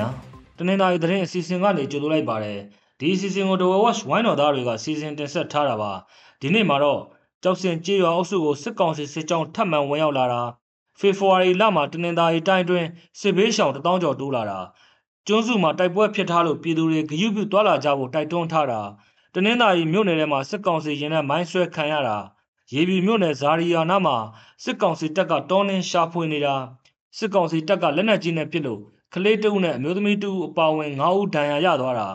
င်္ဂလာပါခင်ဗျာတနင်္လာရီသတင်းအစီအစဉ်ကနေကြိုဆိုလိုက်ပါတယ်ဒီအစီအစဉ်ကို The Watch ဝိုင်းတော်သားတွေကစီစဉ်တင်ဆက်ထားတာပါဒီနေ့မှာတော့ကြောက်စင်ကြေးရွာအုပ်စုကိုစစ်ကောင်စီစစ်ကြောင်းထပ်မံဝင်ရောက်လာတာဖေဖော်ဝါရီလမှာတနင်္လာရီတိုင်းအတွင်းစစ်ဘေးရှောင်တထောင်ကျော်တိုးလာတာကျွန်းစုမှာတိုက်ပွဲဖြစ်ထားလို့ပြည်သူတွေဂရုပြုသွားလာကြဖို့တိုက်တွန်းထားတာတနင်္လာရီမြို့နယ်ထဲမှာစစ်ကောင်စီရင်နဲ့မိုင်းဆွဲခံရတာရေပြည်မြို့နယ်ဇာရီယာနာမှာစစ်ကောင်စီတပ်ကတောင်းနှင်းရှာဖွေနေတာစစ်ကောင်စီတပ်ကလက်နက်ကြီးနဲ့ပစ်လို့ ကလေးတဦးနဲ့အမျိုးသမီးတဦးအပါအဝင်9ဦးဒဏ်ရာရသွားတာ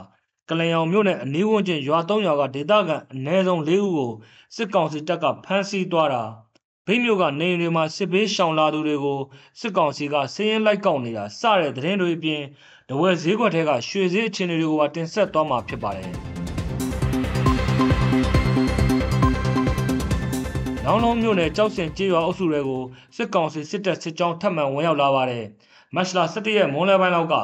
ကလျောင်မြို့နယ်အနီးဝန်းကျင်ရွာ၃ရွာကဒေသခံအနည်းဆုံး၄ဦးကိုစစ်ကောင်စီတပ်ကဖမ်းဆီးသွားတာဗိမြို့ကနေအိမ်တွေမှာစစ်ဘေးရှောင်လာသူတွေကိုစစ်ကောင်စီကစည်ရင်လိုက်ကောက်နေတာစတဲ့သတင်းတွေအပြင်တဝဲဈေးကွက်ထဲကရွှေဈေးအခြေအနေတွေကိုပါတင်ဆက်သွားမှာဖြစ်ပါတယ်။နောင်လုံးမြို့နယ်ကြောက်စင်ကျေးရွာအုပ်စုတွေကိုစစ်ကောင်စီစစ်တပ်စစ်ကြောင်းထပ်မံဝင်ရောက်လာပါတယ်။ မတ်လ17ရက်မွန်းလယ်ပိုင်းလောက်က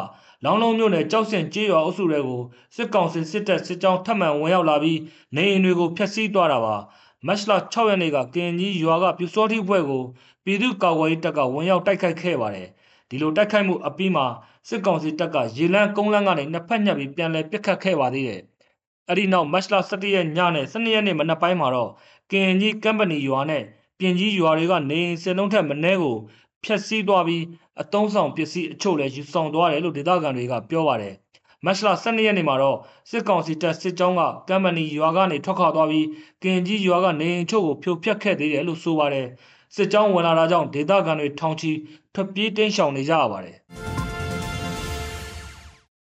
လောင်လုံးမြို့နယ်ကြောက်စင်ကျေးရွာအုပ်စုတွေကိုစစ်ကောင်စီစစ်တပ်စစ်ကြောင်းထပ်မံဝင်ရောက်လာပြီးနေအိမ်တွေကိုဖျက်ဆီးသွားတာပါ။မတ်လ6ရက်နေ့ကကင်ကြီးရွာကပြူစောတိဘွဲ့ကိုပြည်သူ့ကာကွယ်ရေးတပ်ကဝင်ရောက်တိုက်ခိုက်ခဲ့ပါတယ်။ဒီလိုတိုက်ခိုက်မှုအပြီးမှာစစ်ကောင်စီတပ်ကရေလန်းကုန်းလန်းကနေနှစ်ဖက်ညှပ်ပြီးပြန်လည်ပစ်ခတ်ခဲ့ပါသေးတယ်။အဲ့ဒီနောက်မတ်လ17ရက်ညနဲ့12ရက်နေ့မနက်ပိုင်းမှာတော့ကင်ကြီးကမ်ပဏီရွာနဲ့ပြင်ကြီးရွာတွေကနေစင်လုံးထက်မနှဲကိုဖျက်ဆီးသွားပြီး အတုံးဆောင်ပစ္စည်းအချို့လည်းယူဆောင်သွားတယ်လို့ဒေသခံတွေကပြောပါတယ်။မတ်လ12ရက်နေ့မှာတော့စစ်ကောင်စီတပ်စစ်ကြောင်းကကမ်ပဏီရွာကနေထွက်ခွာသွားပြီးကင်ကြီးရွာကနေအချို့ကိုဖြိုဖျက်ခဲ့သေးတယ်လို့ဆိုပါတယ်။စစ်ကြောင်းဝင်လာတာကြောင့်ဒေသခံတွေထောင်ချီထွက်ပြေးတိမ်းရှောင်နေကြရပါတယ်။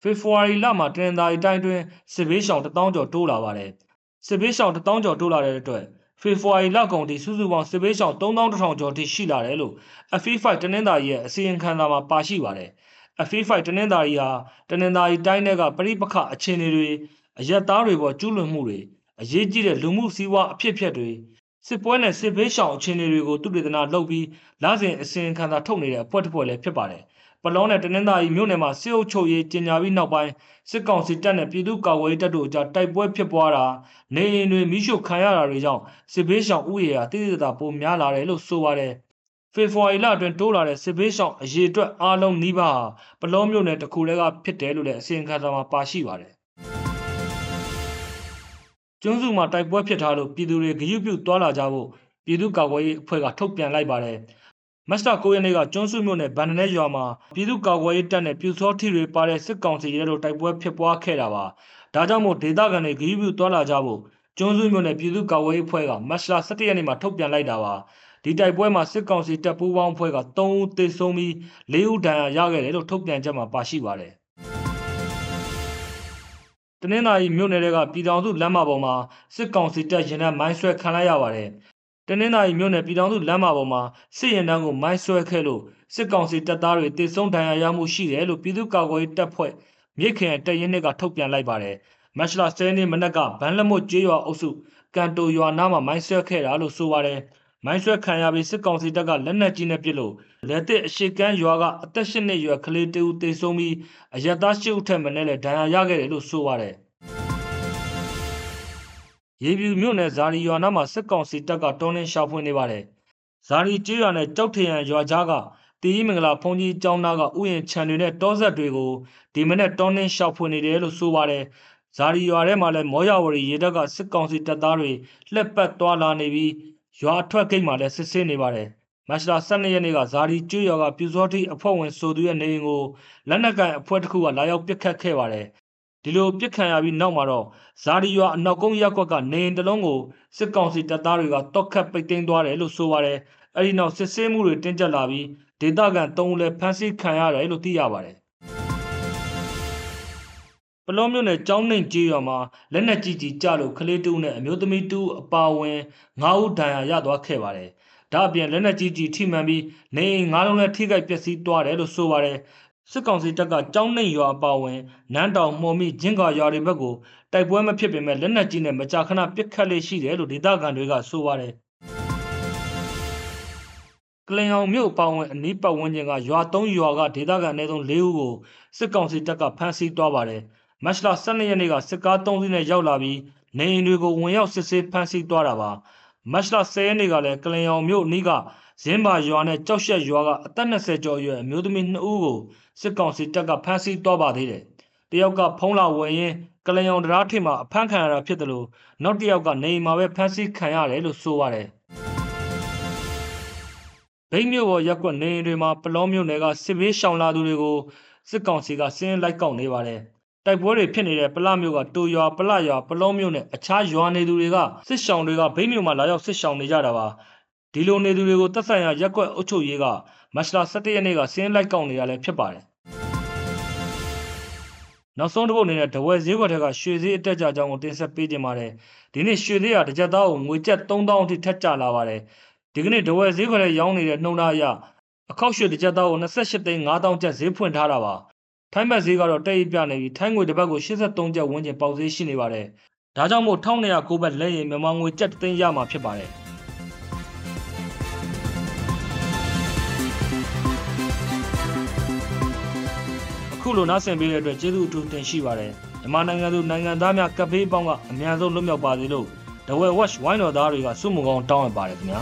ဖေဖော်ဝါရီလမှာတရင်သာရီတိုင်းတွင်စစ်ဘေးရှောင်1000ကျော်တိုးလာပါတယ်။စစ်ဘေးရှောင်1000ကျော်တိုးလာတဲ့အတွက် ဖေဖော်ဝါရီလကုန်ထိစုစုပေါင်းစစ်ဘေးရှောင်3100ကျော်ထိရှိလာတယ်လို့ FE5 တနင်္သာရီရဲ့အစီရင်ခံစာမှာပါရှိပါတယ်။ FE5 တနင်္သာရီဟာတနင်္သာရီတိုင်းတွေကပြိပခအခြေအနေတွေအရက်သားတွေပေါ်ကျူးလွန်မှုတွေအရေးကြီးတဲ့လူမှုစီးပွားအဖြစ်အပျက်တွေစစ်ပွဲနဲ့စစ်ဘေးရှောင်အခြေအနေတွေကိုသူတေသနာလုပ်ပြီးလစဉ်အစီရင်ခံစာထုတ်နေတဲ့အဖွဲ့တစ်ဖွဲ့လည်းဖြစ်ပါတယ်။ ပလောနဲ့တနင်္သာရီမြို့နယ်မှာစစ်အုပ်ချုပ်ရေးကြီးညာပြီးနောက်ပိုင်းစစ်ကောင်စီတပ်နဲ့ပြည်သူ့ကာကွယ်ရေးတပ်တို့ကြားတိုက်ပွဲဖြစ်ပွားတာနေအိမ်တွေမိရှုခံရတာတွေကြောင့်စစ်ဘေးရှောင်ဥယျာတိတိတပိုများလာတယ်လို့ဆိုပါတယ်။ဖေဖော်ဝါရီလအတွင်းတိုးလာတဲ့စစ်ဘေးရှောင်အရေအတွက်အားလုံးနှိပါဟာပလောမြို့နယ်တစ်ခုတည်းကဖြစ်တယ်လို့လည်းအစီရင်ခံစာမှာပါရှိပါတယ်။ကျွန်းစုမှာတိုက်ပွဲဖြစ်ထားလို့ပြည်သူတွေဂရုပြုသွားလာကြဖို့ပြည်သူ့ကာကွယ်ရေးအဖွဲ့ကထုတ်ပြန်လိုက်ပါတယ်။ မတ်လ9ရက်နေ့ကကျွန်းစုမြို့နယ်ဗန်ဒနဲရွာမှာပြည်သူ့ကာကွယ်ရေးတပ်နဲ့ပြူစောထီတွေပါတဲ့စစ်ကောင်စီရဲတို့တိုက်ပွဲဖြစ်ပွားခဲ့တာပါ။ဒါကြောင့်မို့ဒေသခံတွေဂရုပြုသွားလာကြဖို့ကျွန်းစုမြို့နယ်ပြည်သူ့ကာကွယ်ရေးအဖွဲ့ကမတ်လ17ရက်နေ့မှာထုတ်ပြန်လိုက်တာပါ။ဒီတိုက်ပွဲမှာစစ်ကောင်စီတပ်ပူးပေါင်းအဖွဲ့က3ဦးသေဆုံးပြီး4ဦးဒဏ်ရာရခဲ့တယ်လို့ထုတ်ပြန်ချက်မှာပါရှိပါတယ်။တနင်္သာရီမြို့နယ်ကပြည်တော်စုလမ်းမပေါ်မှာစစ်ကောင်စီတပ်ရင်နဲ့မိုင်းဆွဲခံလိုက်ရပါတယ် တနင်္သာရီမြို့နယ်ပြည်ထောင်စုလမ်းမပေါ်မှာစစ်ရင်တန်းကိုမိုင်းဆွဲခဲ့လို့စစ်ကောင်စီတပ်သားတွေတေဆုံးဒဏ်ရာရမှုရှိတယ်လို့ပြည်သူ့ကာကွယ်ရေးတပ်ဖွဲ့မြစ်ခင်တပ်ရင်းတွေကထုတ်ပြန်လိုက်ပါတယ်။မတ်လ10ရက်နေ့မနက်ကဗန်းလက်မွတ်ကျေးရွာအုပ်စုကန်တိုရွာနားမှာမိုင်းဆွဲခဲ့တာလို့ဆိုပါတယ်။မိုင်းဆွဲခံရပြီးစစ်ကောင်စီတပ်ကလက်နက်ကြီးနဲ့ပစ်လို့လက်တစ်အရှိကန်းရွာကအသက်၈နှစ်ရွယ်ကလေးတဦးတေဆုံးပြီးအရက်သား၈ဦးထက်မနည်းလည်းဒဏ်ရာရခဲ့တယ်လို့ဆိုပါတယ်။ ရေပြူမြို့နယ်ဇာရီရွာနားမှာစစ်ကောင်စီတပ်ကတောင်းနှင်းရှာဖွေနေပါတယ်။ဇာရီကျေးရွာနဲ့ကြောက်ထရန်ရွာကြားကတီးမင်္ဂလာဘုံကြီးကျောင်းသားကဥယျာဉ်ခြံတွေနဲ့တောဆက်တွေကိုဒီမနေ့တောင်းနှင်းရှာဖွေနေတယ်လို့ဆိုပါတယ်။ဇာရီရွာထဲမှာလည်းမောရဝရီရေတပ်ကစစ်ကောင်စီတပ်သားတွေလှက်ပတ်သွားလာနေပြီးရွာထွက်ဂိတ်မှာလည်းစစ်ဆေးနေပါတယ်။မတ်လ12ရက်နေ့ကဇာရီကျွော်ကပြူစောတိအဖွဲ့ဝင်ဆိုသူရဲ့နေအိမ်ကိုလက်နက်ကန်အဖွဲ့တစ်ခုကလာရောက်ပစ်ခတ်ခဲ့ပါတယ် ဒီလိုပြစ်ခံရပြီးနောက်မှာတော့ဇာဒီရွာအနောက်ကုန်းရပ်ကွက်ကနေအိမ်တလုံးကိုစစ်ကောင်စီတပ်သားတွေကတောက်ခတ်ပိတ်သိမ်းသွားတယ်လို့ဆိုပါတယ်။အဲဒီနောက်စစ်ဆေးမှုတွေတင်းကျပ်လာပြီးဒေသခံ၃ဦးလည်းဖမ်းဆီးခံရတယ်လို့သိရပါတယ်။ပလောမျိုးနယ်ကျောင်းနှင့်ကြီးရွာမှာလက်နက်ကြီးကြီးကြလို့ကလေးတူးနဲ့အမျိုးသမီးတူးအပါဝင်၅ဦးဒဏ်ရာရသွားခဲ့ပါတယ်။ဒါအပြင်လက်နက်ကြီးကြီးထိမှန်ပြီးနေအိမ်၅လုံးလည်းထိခိုက်ပျက်စီးသွားတယ်လို့ဆိုပါတယ် စစ်ကောင်စီတပ်ကကြောင်းနှိမ်ရွာအပါဝင်နန်းတောင်မှော်မိဂျင်းကာရွာတွေဘက်ကိုတိုက်ပွဲမဖြစ်ပေမဲ့လက်နက်ကြီးနဲ့မကြာခဏပစ်ခတ်လေးရှိတယ်လို့ဒေသခံတွေကဆိုပါတယ်ကလင်အောင်မြို့အပါဝင်အနီးပတ်ဝန်းကျင်ကရွာ၃ရွာကဒေသခံအနည်းဆုံး၄ဦးကိုစစ်ကောင်စီတပ်ကဖမ်းဆီးသွားပါတယ်မတ်လ12ရက်နေ့ကစစ်ကား3စီးနဲ့ရောက်လာပြီးနေအိမ်တွေကိုဝင်ရောက်စစ်ဆေးဖမ်းဆီးသွားတာပါ မတ်လ10ရက်နေ့ကလည်းကလင်ရောင်မြို့နီးကဇင်းပါရွာနဲ့ကြောက်ရှက်ရွာကအသက်20ကျော်အရွယ်အမျိုးသမီး2ဦးကိုစစ်ကောင်စီတပ်ကဖမ်းဆီးသွားပါသေးတယ်။တယောက်ကဖုံးလာဝင်ရင်ကလင်ရောင်တရားထိပ်မှာအဖမ်းခံရတာဖြစ်တယ်လို့နောက်တစ်ယောက်ကနေအိမ်မှာပဲဖမ်းဆီးခံရတယ်လို့ဆိုပါတယ်။ဗိမ်းမြို့ပေါ်ရက်ကွက်နေအိမ်တွေမှာပလောမြို့နယ်ကစစ်ဘေးရှောင်လာသူတွေကိုစစ်ကောင်စီကစင်းလိုက်ကောက်နေပါတယ်။ တိုက်ပွဲတွေဖြစ်နေတဲ့ပလမြို့ကတူရွာပလရွာပလောမြို့နဲ့အခြားရွာနေသူတွေကစစ်ရှောင်တွေကဗိမ်းမြို့မှာလာရောက်စစ်ရှောင်နေကြတာပါ။ဒီလိုနေသူတွေကိုတပ်ဆိုင်ရာရက်ကွက်အုပ်ချုပ်ရေးကမတ်လ17ရက်နေ့ကစင်းလိုက်ကောက်နေတာလည်းဖြစ်ပါတယ်။နောက်ဆုံးတစ်ပုတ်အနေနဲ့ဒဝဲဈေးကွက်ထက်ကရွှေဈေးအတက်ကြကြောင်းကိုတင်ဆက်ပေးခြင်းပါတယ်။ဒီနေ့ရွှေဈေးဟာတစ်ကြက်သားကိုငွေကျပ်3000အထိထက်ကျလာပါတယ်။ဒီကနေ့ဒဝဲဈေးကွက်ထဲရောင်းနေတဲ့နှုံသားအရအခောက်ရွှေတစ်ကြက်သားကို28သိန်း5000ကျပ်ဈေးဖွင့်ထားတာပါ။ ထိုင်းဘတ်ဈေးကတော့တိတ်အိပ်ပြနေပြီးထိုင်းငွေတစ်ပတ်ကို83ကျပ်ဝန်းကျင်ပေါက်ဈေးရှိနေပါတယ်။ဒါကြောင့်မို့1209ဘတ်လဲရင်မြန်မာငွေကျပ်3သိန်းရမှာဖြစ်ပါတယ်။အခုလိုနားဆင်ပေးတဲ့အတွက်ကျေးဇူးအထူးတင်ရှိပါတယ်မြန်မာနိုင်ငံသူနိုင်ငံသားများကပ်ဘေးပေါင်းကအများဆုံးလွတ်မြောက်ပါစေလို့ The Way Watch ဝိုင်းတော်သားတွေကစုမှုကောင်းတောင်းအပ်ပါတယ်ခင်ဗျာ